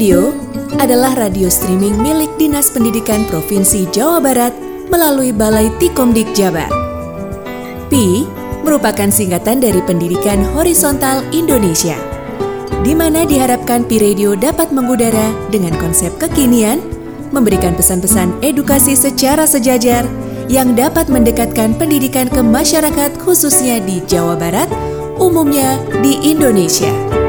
Radio adalah radio streaming milik Dinas Pendidikan Provinsi Jawa Barat melalui Balai Tikomdik Jabar. P merupakan singkatan dari Pendidikan Horizontal Indonesia, di mana diharapkan Pi Radio dapat mengudara dengan konsep kekinian, memberikan pesan-pesan edukasi secara sejajar yang dapat mendekatkan pendidikan ke masyarakat khususnya di Jawa Barat, umumnya di Indonesia.